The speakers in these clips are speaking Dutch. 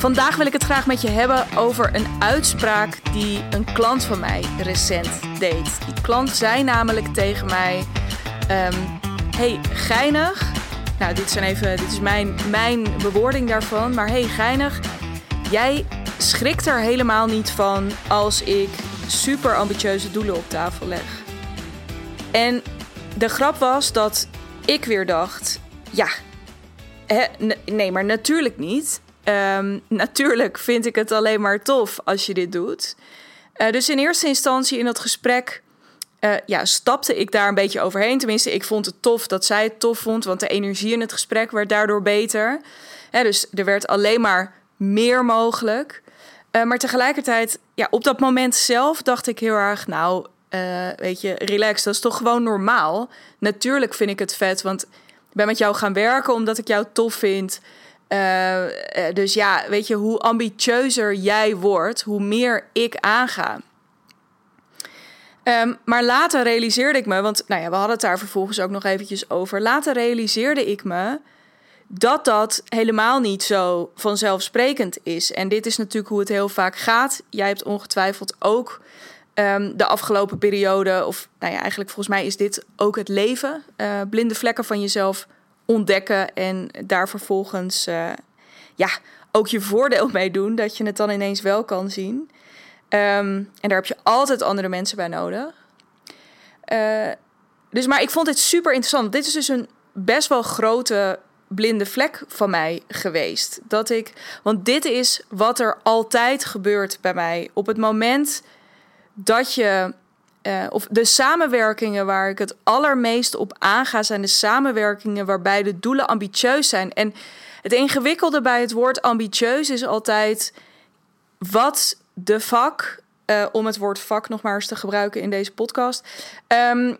Vandaag wil ik het graag met je hebben over een uitspraak die een klant van mij recent deed. Die klant zei namelijk tegen mij: ehm, Hey, geinig. Nou, dit, zijn even, dit is mijn, mijn bewoording daarvan. Maar hey, geinig. Jij schrikt er helemaal niet van als ik super ambitieuze doelen op tafel leg. En de grap was dat ik weer dacht: ja, nee, maar natuurlijk niet. Ehm, natuurlijk vind ik het alleen maar tof als je dit doet. Uh, dus in eerste instantie in dat gesprek uh, ja, stapte ik daar een beetje overheen. Tenminste, ik vond het tof dat zij het tof vond, want de energie in het gesprek werd daardoor beter. dus er werd alleen maar meer mogelijk. Uh, maar tegelijkertijd, ja, op dat moment zelf dacht ik heel erg, nou, weet je, relax, dat is toch gewoon normaal. Natuurlijk vind ik het vet, want ik ben met jou gaan werken omdat ik jou tof vind. Uh, dus ja, weet je, hoe ambitieuzer jij wordt, hoe meer ik aanga. Um, maar later realiseerde ik me, want nou ja, we hadden het daar vervolgens ook nog eventjes over. Later realiseerde ik me dat dat helemaal niet zo vanzelfsprekend is. En dit is natuurlijk hoe het heel vaak gaat. Jij hebt ongetwijfeld ook um, de afgelopen periode, of nou ja, eigenlijk volgens mij is dit ook het leven, uh, blinde vlekken van jezelf ontdekken en daar vervolgens uh, ja, ook je voordeel mee doen, dat je het dan ineens wel kan zien. Um, en daar heb je altijd andere mensen bij nodig. Uh, dus, maar ik vond dit super interessant. Dit is dus een best wel grote blinde vlek van mij geweest. Dat ik, want dit is wat er altijd gebeurt bij mij. Op het moment dat je uh, of de samenwerkingen waar ik het allermeest op aanga, zijn de samenwerkingen waarbij de doelen ambitieus zijn. En het ingewikkelde bij het woord ambitieus is altijd wat de vak, uh, om het woord vak nog maar eens te gebruiken in deze podcast. Um,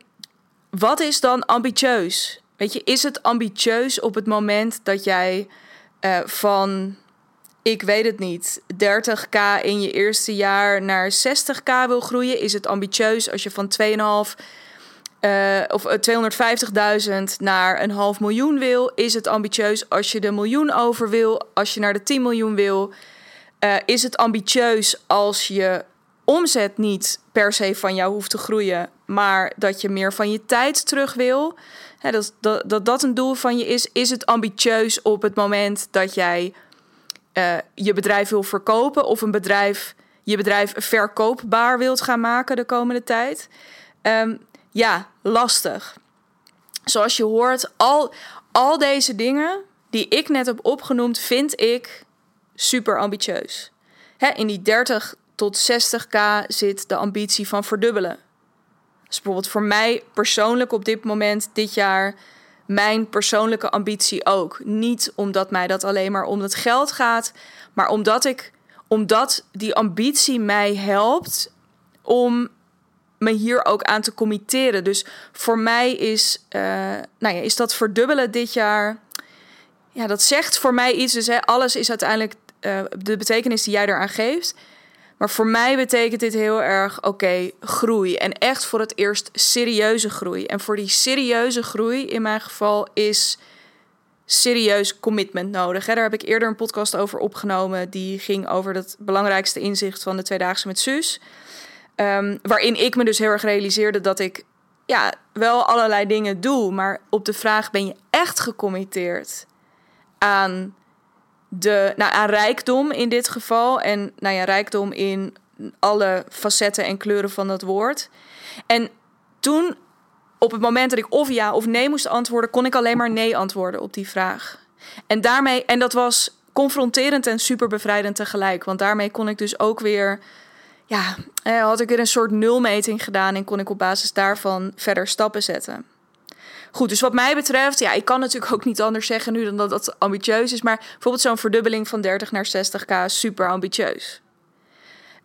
wat is dan ambitieus? Weet je, is het ambitieus op het moment dat jij uh, van ik weet het niet, 30k in je eerste jaar naar 60k wil groeien? Is het ambitieus als je van 2,5 uh, of 250.000 eh, naar een half miljoen wil? Is het ambitieus als je de miljoen over wil, als je naar de 10 miljoen wil? Uh, is het ambitieus als je omzet niet per se van jou hoeft te groeien, maar dat je meer van je tijd terug wil? Hè, dat, dat, dat dat een doel van je is. Is het ambitieus op het moment dat jij uh, je bedrijf wil verkopen of een bedrijf je bedrijf verkoopbaar wilt gaan maken de komende tijd. Um, ja, lastig. Zoals je hoort, al, al deze dingen die ik net heb opgenoemd, vind ik super ambitieus. In die 30 tot 60k zit de ambitie van verdubbelen. Dus bijvoorbeeld voor mij persoonlijk op dit moment, dit jaar, mijn persoonlijke ambitie ook. Niet omdat mij dat alleen maar om het geld gaat, maar omdat ik omdat die ambitie mij helpt om me hier ook aan te committeren. Dus voor mij is, uh, nou ja, is dat verdubbelen dit jaar. Ja, dat zegt voor mij iets. Dus hè, alles is uiteindelijk uh, de betekenis die jij eraan geeft. Maar voor mij betekent dit heel erg, oké, groei. En echt voor het eerst serieuze groei. En voor die serieuze groei in mijn geval is serieus commitment nodig. Daar heb ik eerder een podcast over opgenomen. Die ging over het belangrijkste inzicht van de Tweedaagse met Suus. Um, waarin ik me dus heel erg realiseerde dat ik ja, wel allerlei dingen doe. Maar op de vraag, ben je echt gecommitteerd aan de, nou, aan rijkdom in dit geval. En nou ja, rijkdom in alle facetten en kleuren van dat woord. En toen, op het moment dat ik of ja of nee moest antwoorden, kon ik alleen maar nee antwoorden op die vraag. En daarmee, en dat was confronterend en super bevrijdend tegelijk. Want daarmee kon ik dus ook weer, ja, had ik weer een soort nulmeting gedaan en kon ik op basis daarvan verder stappen zetten. Goed, dus wat mij betreft, ja, ik kan natuurlijk ook niet anders zeggen nu dan dat dat ambitieus is. Maar bijvoorbeeld zo'n verdubbeling van 30 naar 60k, super ambitieus.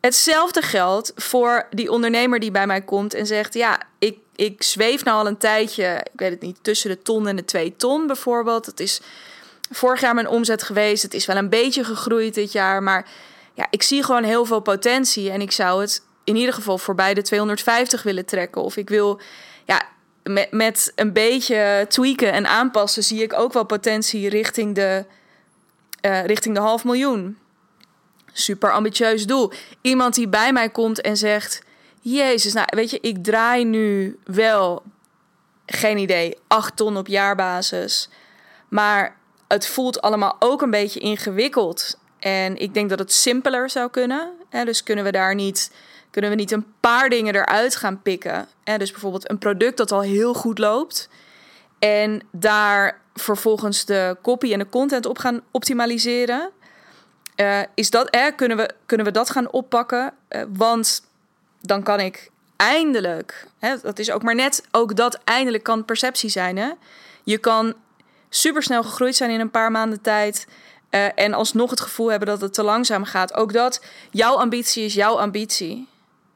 Hetzelfde geldt voor die ondernemer die bij mij komt en zegt: Ja, ik, ik zweef nou al een tijdje, ik weet het niet, tussen de ton en de twee ton bijvoorbeeld. Het is vorig jaar mijn omzet geweest. Het is wel een beetje gegroeid dit jaar. Maar ja, ik zie gewoon heel veel potentie. En ik zou het in ieder geval voorbij de 250 willen trekken. Of ik wil, ja, met, met een beetje tweaken en aanpassen zie ik ook wel potentie richting de, uh, richting de half miljoen. super ambitieus doel. Iemand die bij mij komt en zegt: Jezus, nou weet je, ik draai nu wel, geen idee, 8 ton op jaarbasis. Maar het voelt allemaal ook een beetje ingewikkeld. En ik denk dat het simpeler zou kunnen. Dus kunnen we daar niet, kunnen we niet een paar dingen eruit gaan pikken. Dus bijvoorbeeld een product dat al heel goed loopt. En daar vervolgens de copy en de content op gaan optimaliseren. Uh, is dat, eh, kunnen, we, kunnen we dat gaan oppakken? Uh, want dan kan ik eindelijk, hè, dat is ook maar net, ook dat eindelijk kan perceptie zijn. Hè? Je kan supersnel gegroeid zijn in een paar maanden tijd. Uh, en alsnog het gevoel hebben dat het te langzaam gaat. Ook dat, jouw ambitie is jouw ambitie.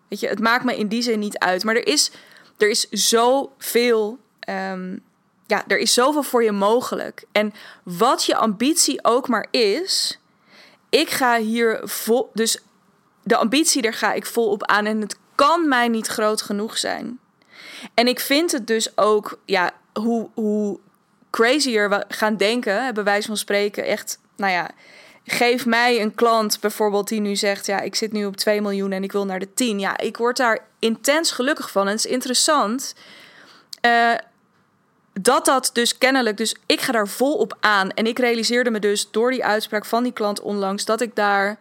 Weet je, het maakt me in die zin niet uit. Maar er is, er is zoveel. Um, ja, er is zoveel voor je mogelijk. En wat je ambitie ook maar is, ik ga hier vol. Dus de ambitie, daar ga ik vol op aan. En het kan mij niet groot genoeg zijn. En ik vind het dus ook, ja, hoe, hoe crazier we gaan denken, hebben wij van spreken, echt, nou ja, geef mij een klant bijvoorbeeld die nu zegt, ja, ik zit nu op 2 miljoen en ik wil naar de 10. Ja, ik word daar intens gelukkig van. En het is interessant. Uh, dat dat dus kennelijk, dus ik ga daar vol op aan. En ik realiseerde me dus door die uitspraak van die klant onlangs dat ik daar,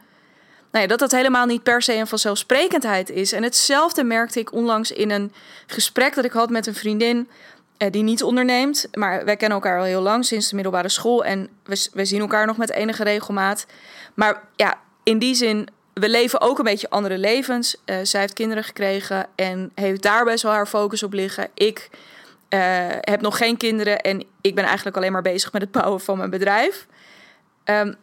nou ja, dat dat helemaal niet per se een vanzelfsprekendheid is. En hetzelfde merkte ik onlangs in een gesprek dat ik had met een vriendin eh, die niet onderneemt. Maar wij kennen elkaar al heel lang, sinds de middelbare school. En we, we zien elkaar nog met enige regelmaat. Maar ja, in die zin, we leven ook een beetje andere levens. Uh, zij heeft kinderen gekregen en heeft daar best wel haar focus op liggen. Ik uh, heb nog geen kinderen en ik ben eigenlijk alleen maar bezig met het bouwen van mijn bedrijf. Um,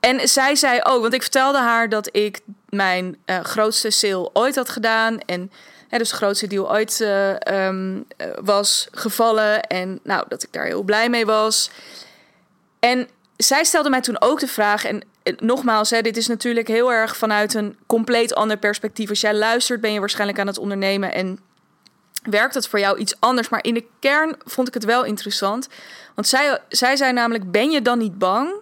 en zij zei ook, want ik vertelde haar dat ik mijn grootste sale ooit had gedaan. En hè, dus de grootste deal ooit uh, um, was gevallen. En nou, dat ik daar heel blij mee was. En zij stelde mij toen ook de vraag. En nogmaals, hè, dit is natuurlijk heel erg vanuit een compleet ander perspectief. Als jij luistert, ben je waarschijnlijk aan het ondernemen. En werkt het voor jou iets anders. Maar in de kern vond ik het wel interessant. Want zij, zij zei namelijk: Ben je dan niet bang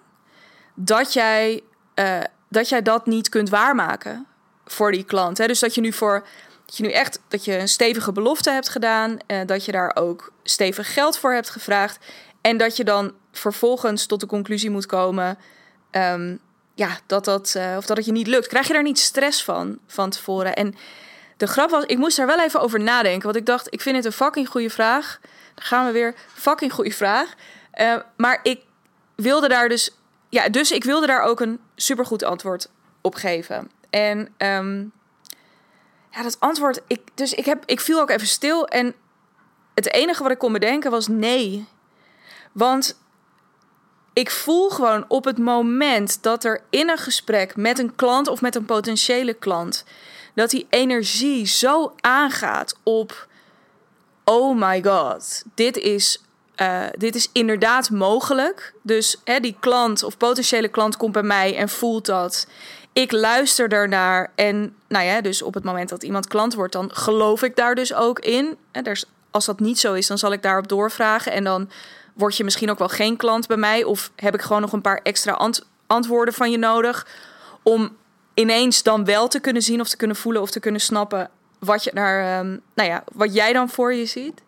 dat jij, uh, dat, jij dat niet kunt waarmaken voor die klant? Hè? Dus dat je nu voor. Dat je nu echt dat je een stevige belofte hebt gedaan. Uh, dat je daar ook stevig geld voor hebt gevraagd. En dat je dan vervolgens tot de conclusie moet komen. Um, ja, dat dat, uh, of dat het je niet lukt. Krijg je daar niet stress van van tevoren? En de grap was, ik moest daar wel even over nadenken. Want ik dacht, ik vind het een fucking goede vraag. Dan gaan we weer. Fucking goede vraag. Uh, maar ik wilde daar dus. Ja, dus ik wilde daar ook een supergoed antwoord op geven. En um, ja, dat antwoord. Ik, dus ik, heb, ik viel ook even stil. En het enige wat ik kon bedenken was nee. Want ik voel gewoon op het moment dat er in een gesprek met een klant of met een potentiële klant dat die energie zo aangaat op: oh my god, dit is, uh, dit is inderdaad mogelijk. Dus hè, die klant of potentiële klant komt bij mij en voelt dat. Ik luister ernaar en nou ja, dus op het moment dat iemand klant wordt, dan geloof ik daar dus ook in. En als dat niet zo is, dan zal ik daarop doorvragen en dan word je misschien ook wel geen klant bij mij of heb ik gewoon nog een paar extra ant antwoorden van je nodig om ineens dan wel te kunnen zien of te kunnen voelen of te kunnen snappen wat, je daar, um, nou ja, wat jij dan voor je ziet.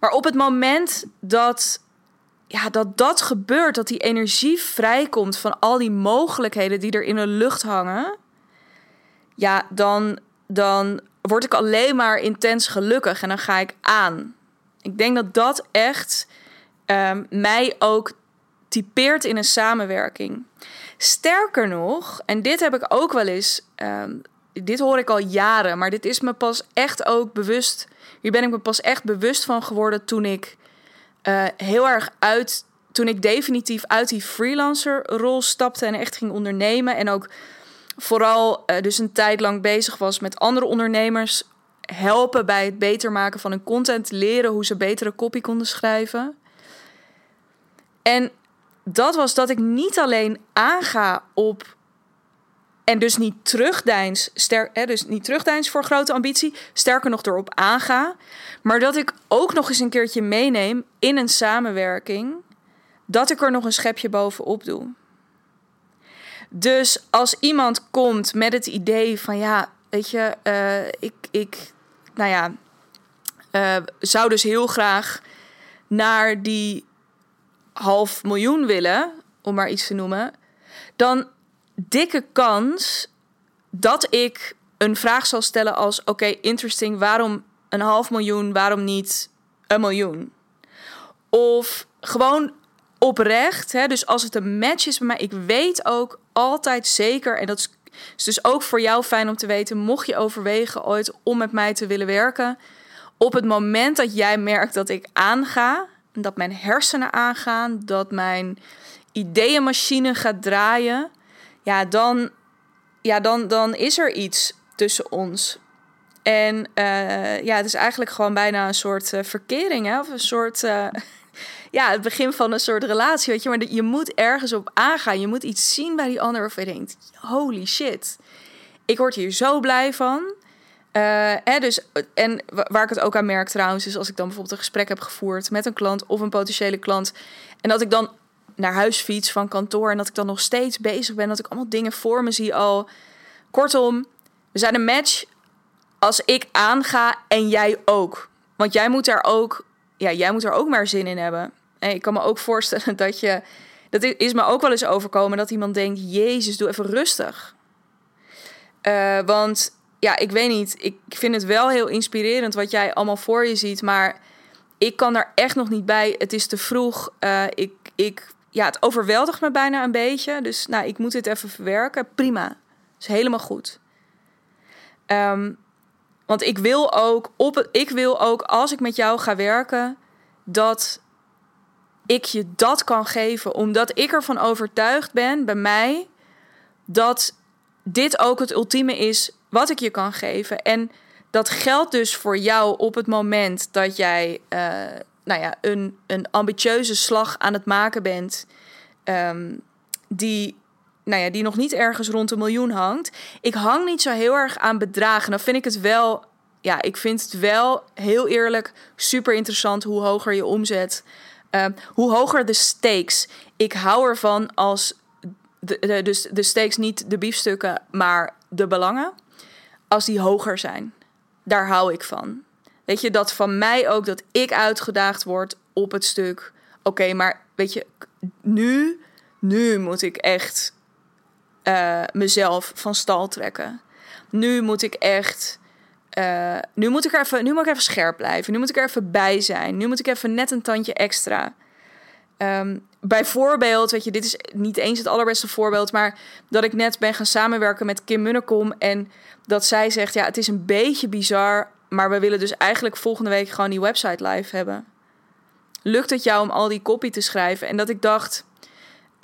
Maar op het moment dat, ja, dat dat gebeurt, dat die energie vrijkomt van al die mogelijkheden die er in de lucht hangen, ja, dan, dan word ik alleen maar intens gelukkig en dan ga ik aan. Ik denk dat dat echt um, mij ook typeert in een samenwerking. Sterker nog, en dit heb ik ook wel eens, um, dit hoor ik al jaren, maar dit is me pas echt ook bewust. Hier ben ik me pas echt bewust van geworden toen ik uh, heel erg uit, toen ik definitief uit die freelancer-rol stapte en echt ging ondernemen. En ook vooral uh, dus een tijd lang bezig was met andere ondernemers helpen bij het beter maken van hun content, leren hoe ze betere copy konden schrijven. En dat was dat ik niet alleen aanga op. En dus niet terugdeins, dus niet terugdeins voor grote ambitie, sterker nog erop aanga. Maar dat ik ook nog eens een keertje meeneem in een samenwerking, dat ik er nog een schepje bovenop doe. Dus als iemand komt met het idee van ja, weet je, uh, ik, ik, nou ja, uh, zou dus heel graag naar die half miljoen willen, om maar iets te noemen, dan dikke kans dat ik een vraag zal stellen als: oké, interesting, waarom een half miljoen, waarom niet een miljoen? Of gewoon oprecht, hè, dus als het een match is bij mij, ik weet ook altijd zeker, en dat is, is dus ook voor jou fijn om te weten, mocht je overwegen ooit om met mij te willen werken, op het moment dat jij merkt dat ik aanga, dat mijn hersenen aangaan, dat mijn ideeënmachine gaat draaien, ja, dan, ja, dan, dan is er iets tussen ons. En uh, ja, het is eigenlijk gewoon bijna een soort uh, verkering, hè? of een soort. Uh, ja, het begin van een soort relatie, weet je. Maar je moet ergens op aangaan. Je moet iets zien bij die ander of je denkt, holy shit. Ik word hier zo blij van. Uh, hè, dus, en waar ik het ook aan merk trouwens, is als ik dan bijvoorbeeld een gesprek heb gevoerd met een klant of een potentiële klant. En dat ik dan naar huis fiets van kantoor en dat ik dan nog steeds bezig ben. Dat ik allemaal dingen voor me zie al. Kortom, we zijn een match als ik aanga en jij ook. Want jij moet er ook, ja, jij moet er ook maar zin in hebben. En ik kan me ook voorstellen dat je, dat is me ook wel eens overkomen, dat iemand denkt, Jezus, doe even rustig. Uh, want ja, ik weet niet, ik vind het wel heel inspirerend wat jij allemaal voor je ziet, maar ik kan er echt nog niet bij. Het is te vroeg. Uh, ik, ik, ja, het overweldigt me bijna een beetje. Dus nou, ik moet dit even verwerken. Prima. Is helemaal goed. Um, want ik wil ook op ik wil ook als ik met jou ga werken dat ik je dat kan geven omdat ik ervan overtuigd ben bij mij dat dit ook het ultieme is wat ik je kan geven en dat geldt dus voor jou op het moment dat jij uh, nou ja, een, een ambitieuze slag aan het maken bent um, die nou ja, die nog niet ergens rond een miljoen hangt. Ik hang niet zo heel erg aan bedragen. Dan vind ik het wel, ja, ik vind het wel heel eerlijk super interessant hoe hoger je omzet, uh, hoe hoger de stakes. Ik hou ervan als de, de, dus de stakes niet de biefstukken, maar de belangen, als die hoger zijn. Daar hou ik van. Weet je, dat van mij ook dat ik uitgedaagd word op het stuk. Oké, maar weet je, nu, nu moet ik echt uh, mezelf van stal trekken. Nu moet ik echt. Uh, nu, moet ik even, nu moet ik even scherp blijven. Nu moet ik er even bij zijn. Nu moet ik even net een tandje extra. Um, bijvoorbeeld, weet je, dit is niet eens het allerbeste voorbeeld, maar dat ik net ben gaan samenwerken met Kim Munnekom en dat zij zegt, ja, het is een beetje bizar, maar we willen dus eigenlijk volgende week gewoon die website live hebben. Lukt het jou om al die copy te schrijven? En dat ik dacht,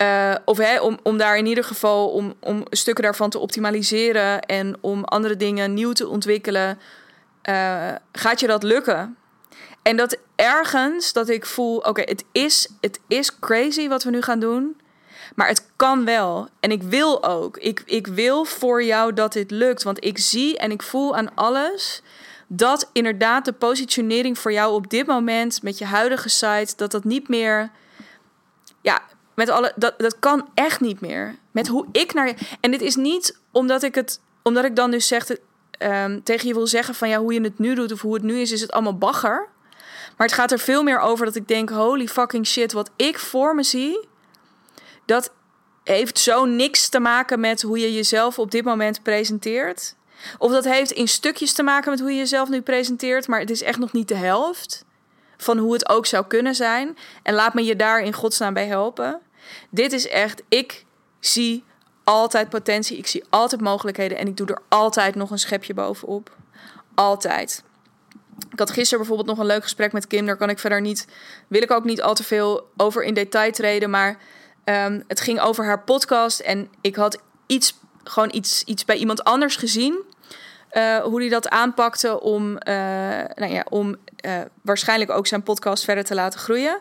uh, of hè, om, om daar in ieder geval om, om stukken daarvan te optimaliseren en om andere dingen nieuw te ontwikkelen, uh, gaat je dat lukken? En dat ergens dat ik voel, oké, het, is, het is crazy wat we nu gaan doen, maar het kan wel. En ik wil ook. Ik, ik wil voor jou dat dit lukt, want ik zie en ik voel aan alles dat inderdaad de positionering voor jou op dit moment met je huidige site, dat dat niet meer ja, met alle, dat, dat kan echt niet meer. Met hoe ik naar je. En dit is niet omdat ik het. Omdat ik dan dus zeg, um, tegen je wil zeggen van ja, hoe je het nu doet of hoe het nu is, is het allemaal bagger. Maar het gaat er veel meer over dat ik denk: holy fucking shit, wat ik voor me zie. Dat heeft zo niks te maken met hoe je jezelf op dit moment presenteert. Of dat heeft in stukjes te maken met hoe je jezelf nu presenteert, maar het is echt nog niet de helft van hoe het ook zou kunnen zijn. En laat me je daar in godsnaam bij helpen. Dit is echt, ik zie altijd potentie, ik zie altijd mogelijkheden en ik doe er altijd nog een schepje bovenop. Altijd. Ik had gisteren bijvoorbeeld nog een leuk gesprek met Kim. Daar kan ik verder niet, wil ik ook niet al te veel over in detail treden. Maar um, het ging over haar podcast. En ik had iets, gewoon iets, iets bij iemand anders gezien. Uh, hoe hij dat aanpakte om, uh, nou ja, om uh, waarschijnlijk ook zijn podcast verder te laten groeien.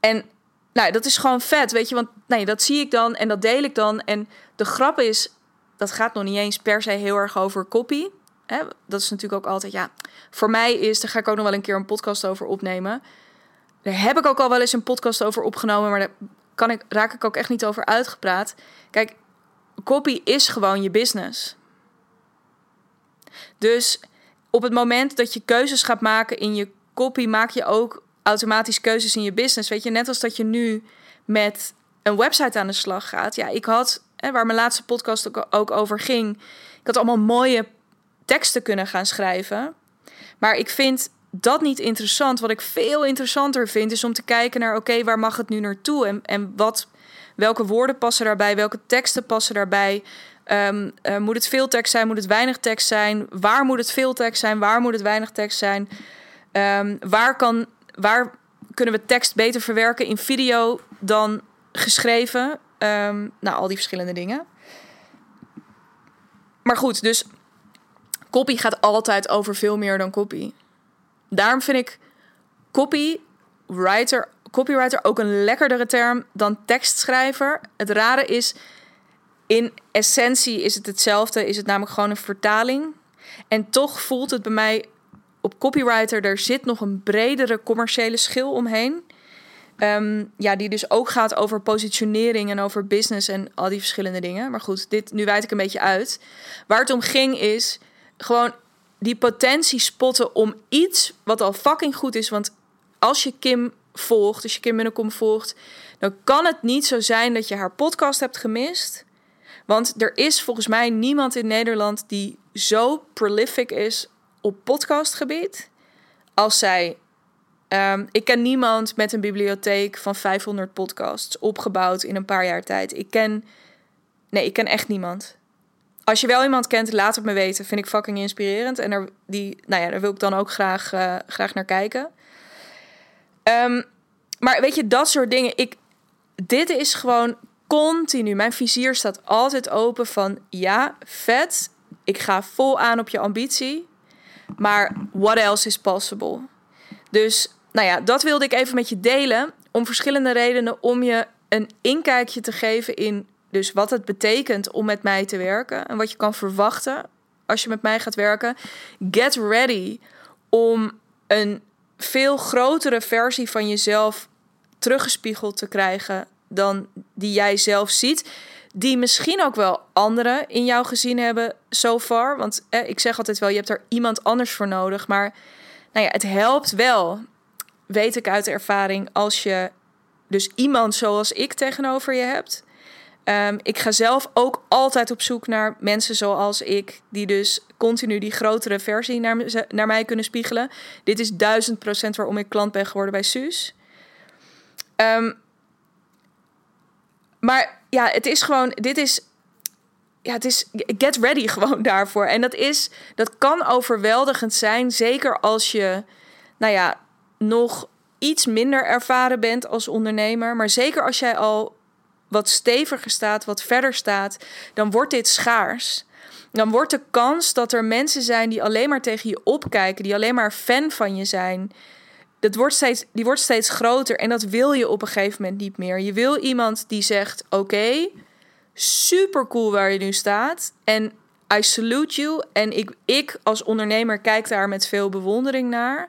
En nou, dat is gewoon vet, weet je, want nee, dat zie ik dan en dat deel ik dan. En de grap is, dat gaat nog niet eens per se heel erg over copy. Hè? Dat is natuurlijk ook altijd, ja, voor mij is, daar ga ik ook nog wel een keer een podcast over opnemen. Daar heb ik ook al wel eens een podcast over opgenomen, maar daar kan ik, raak ik ook echt niet over uitgepraat. Kijk, copy is gewoon je business. Dus op het moment dat je keuzes gaat maken in je copy, maak je ook automatisch keuzes in je business. Weet je, net als dat je nu met een website aan de slag gaat. Ja, ik had, hè, waar mijn laatste podcast ook, over ging, ik had allemaal mooie teksten kunnen gaan schrijven. Maar ik vind dat niet interessant. Wat ik veel interessanter vind, is om te kijken naar: oké, waar mag het nu naartoe? En, en wat, welke woorden passen daarbij? Welke teksten passen daarbij? Um, uh, moet het veel tekst zijn? Moet het weinig tekst zijn? Waar moet het veel tekst zijn? Waar moet het weinig tekst zijn? Um, waar, kan, waar kunnen we tekst beter verwerken in video dan geschreven? Um, nou, al die verschillende dingen. Maar goed, dus copy gaat altijd over veel meer dan copy. Daarom vind ik copywriter, copywriter ook een lekkerdere term dan tekstschrijver. Het rare is, in essentie is het hetzelfde, is het namelijk gewoon een vertaling. En toch voelt het bij mij op copywriter, er zit nog een bredere commerciële schil omheen. Um, ja, die dus ook gaat over positionering en over business en al die verschillende dingen. Maar goed, dit, nu wijd ik een beetje uit. Waar het om ging is gewoon die potentie spotten om iets wat al fucking goed is. Want als je Kim volgt, als je Kim Munnekom volgt, dan kan het niet zo zijn dat je haar podcast hebt gemist. Want er is volgens mij niemand in Nederland die zo prolific is op podcastgebied als zij. Um, ik ken niemand met een bibliotheek van 500 podcasts opgebouwd in een paar jaar tijd. Ik ken. Nee, ik ken echt niemand. Als je wel iemand kent, laat het me weten. Vind ik fucking inspirerend. En daar, die, nou ja, daar wil ik dan ook graag, uh, graag naar kijken. Um, maar weet je, dat soort dingen. Ik, dit is gewoon continu. Mijn vizier staat altijd open van ja, vet. Ik ga vol aan op je ambitie. Maar what else is possible? Dus nou ja, dat wilde ik even met je delen. Om verschillende redenen. Om je een inkijkje te geven in dus wat het betekent om met mij te werken. En wat je kan verwachten als je met mij gaat werken. Get ready om een veel grotere versie van jezelf teruggespiegeld te krijgen dan die jij zelf ziet. Die misschien ook wel anderen in jou gezien hebben so far. Want ik zeg altijd wel, je hebt er iemand anders voor nodig. Maar nou ja, het helpt wel, weet ik uit ervaring, als je dus iemand zoals ik tegenover je hebt. Um, ik ga zelf ook altijd op zoek naar mensen zoals ik, die dus continu die grotere versie naar, naar mij kunnen spiegelen. Dit is duizend procent waarom ik klant ben geworden bij Suus. Um, maar ja, het is gewoon, dit is, ja, het is get ready gewoon daarvoor. En dat is, dat kan overweldigend zijn, zeker als je, nou ja, nog iets minder ervaren bent als ondernemer. Maar zeker als jij al wat steviger staat, wat verder staat, dan wordt dit schaars. Dan wordt de kans dat er mensen zijn die alleen maar tegen je opkijken, die alleen maar fan van je zijn, dat wordt steeds, die wordt steeds groter en dat wil je op een gegeven moment niet meer. Je wil iemand die zegt: Oké, super cool waar je nu staat. En I salute you. En ik, ik als ondernemer kijk daar met veel bewondering naar.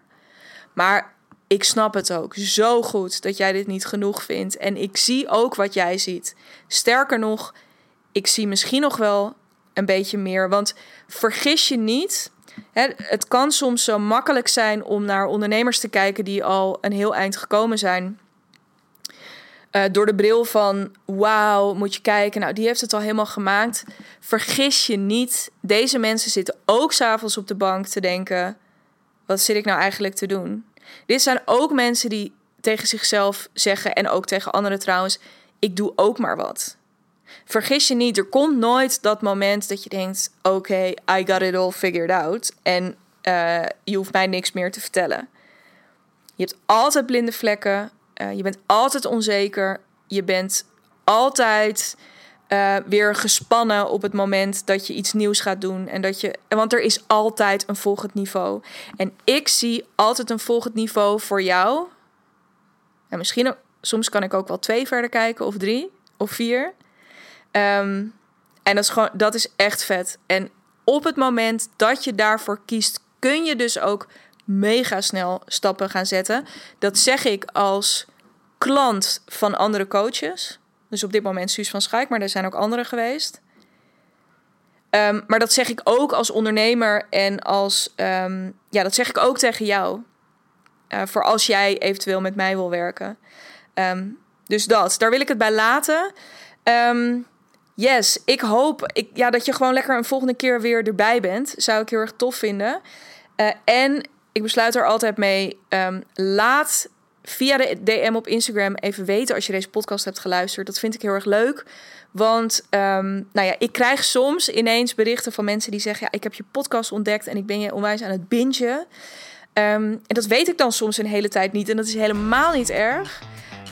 Maar ik snap het ook zo goed dat jij dit niet genoeg vindt. En ik zie ook wat jij ziet. Sterker nog, ik zie misschien nog wel een beetje meer. Want vergis je niet het kan soms zo makkelijk zijn om naar ondernemers te kijken die al een heel eind gekomen zijn. Uh, door de bril van wauw, moet je kijken, nou die heeft het al helemaal gemaakt. Vergis je niet, deze mensen zitten ook s'avonds op de bank te denken: wat zit ik nou eigenlijk te doen? Dit zijn ook mensen die tegen zichzelf zeggen en ook tegen anderen trouwens: ik doe ook maar wat vergis je niet, er komt nooit dat moment dat je denkt: oké, I got it all figured out. En uh, je hoeft mij niks meer te vertellen. Je hebt altijd blinde vlekken. Uh, je bent altijd onzeker. Je bent altijd uh, weer gespannen op het moment dat je iets nieuws gaat doen. En dat je, want er is altijd een volgend niveau. En ik zie altijd een volgend niveau voor jou. En misschien soms kan ik ook wel twee verder kijken, of drie, of vier. Um, en dat is gewoon, dat is echt vet. En op het moment dat je daarvoor kiest, kun je dus ook mega snel stappen gaan zetten. Dat zeg ik als klant van andere coaches. Dus op dit moment Suus van Schaik, maar er zijn ook andere geweest. Ehm, maar dat zeg ik ook als ondernemer en als, ehm, ja, dat zeg ik ook tegen jou. Uh, voor als jij eventueel met mij wil werken. Ehm, dus dat, daar wil ik het bij laten. yes, ik hoop ik, ja, dat je gewoon lekker een volgende keer weer erbij bent. Zou ik heel erg tof vinden. Uh, en ik besluit er altijd mee. laat via de DM op Instagram even weten als je deze podcast hebt geluisterd. Dat vind ik heel erg leuk. Want um, nou ja, ik krijg soms ineens berichten van mensen die zeggen: ja, ik heb je podcast ontdekt en ik ben je onwijs aan het bingen. Um, en dat weet ik dan soms een hele tijd niet. En dat is helemaal niet erg.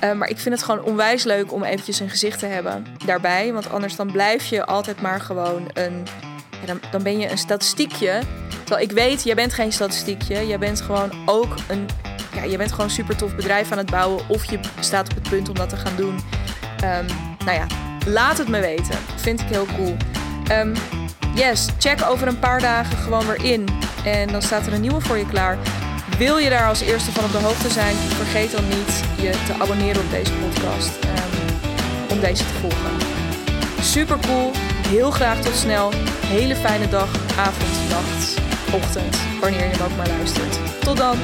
Uh, maar ik vind het gewoon onwijs leuk om eventjes een gezicht te hebben daarbij. Want anders dan blijf je altijd maar gewoon een. Dan, dan ben je een statistiekje. Terwijl ik weet, jij bent geen statistiekje. Jij bent gewoon ook een. Ja, je bent gewoon een super tof bedrijf aan het bouwen. Of je staat op het punt om dat te gaan doen. Um, nou ja, Laat het me weten. Vind ik heel cool. Um, yes, check over een paar dagen gewoon weer in. En dan staat er een nieuwe voor je klaar. Wil je daar als eerste van op de hoogte zijn, vergeet dan niet je te abonneren op deze podcast. Um, om deze te volgen. Super cool. Heel graag tot snel. Hele fijne dag, avond, nacht, ochtend. Wanneer je ook maar luistert. Tot dan.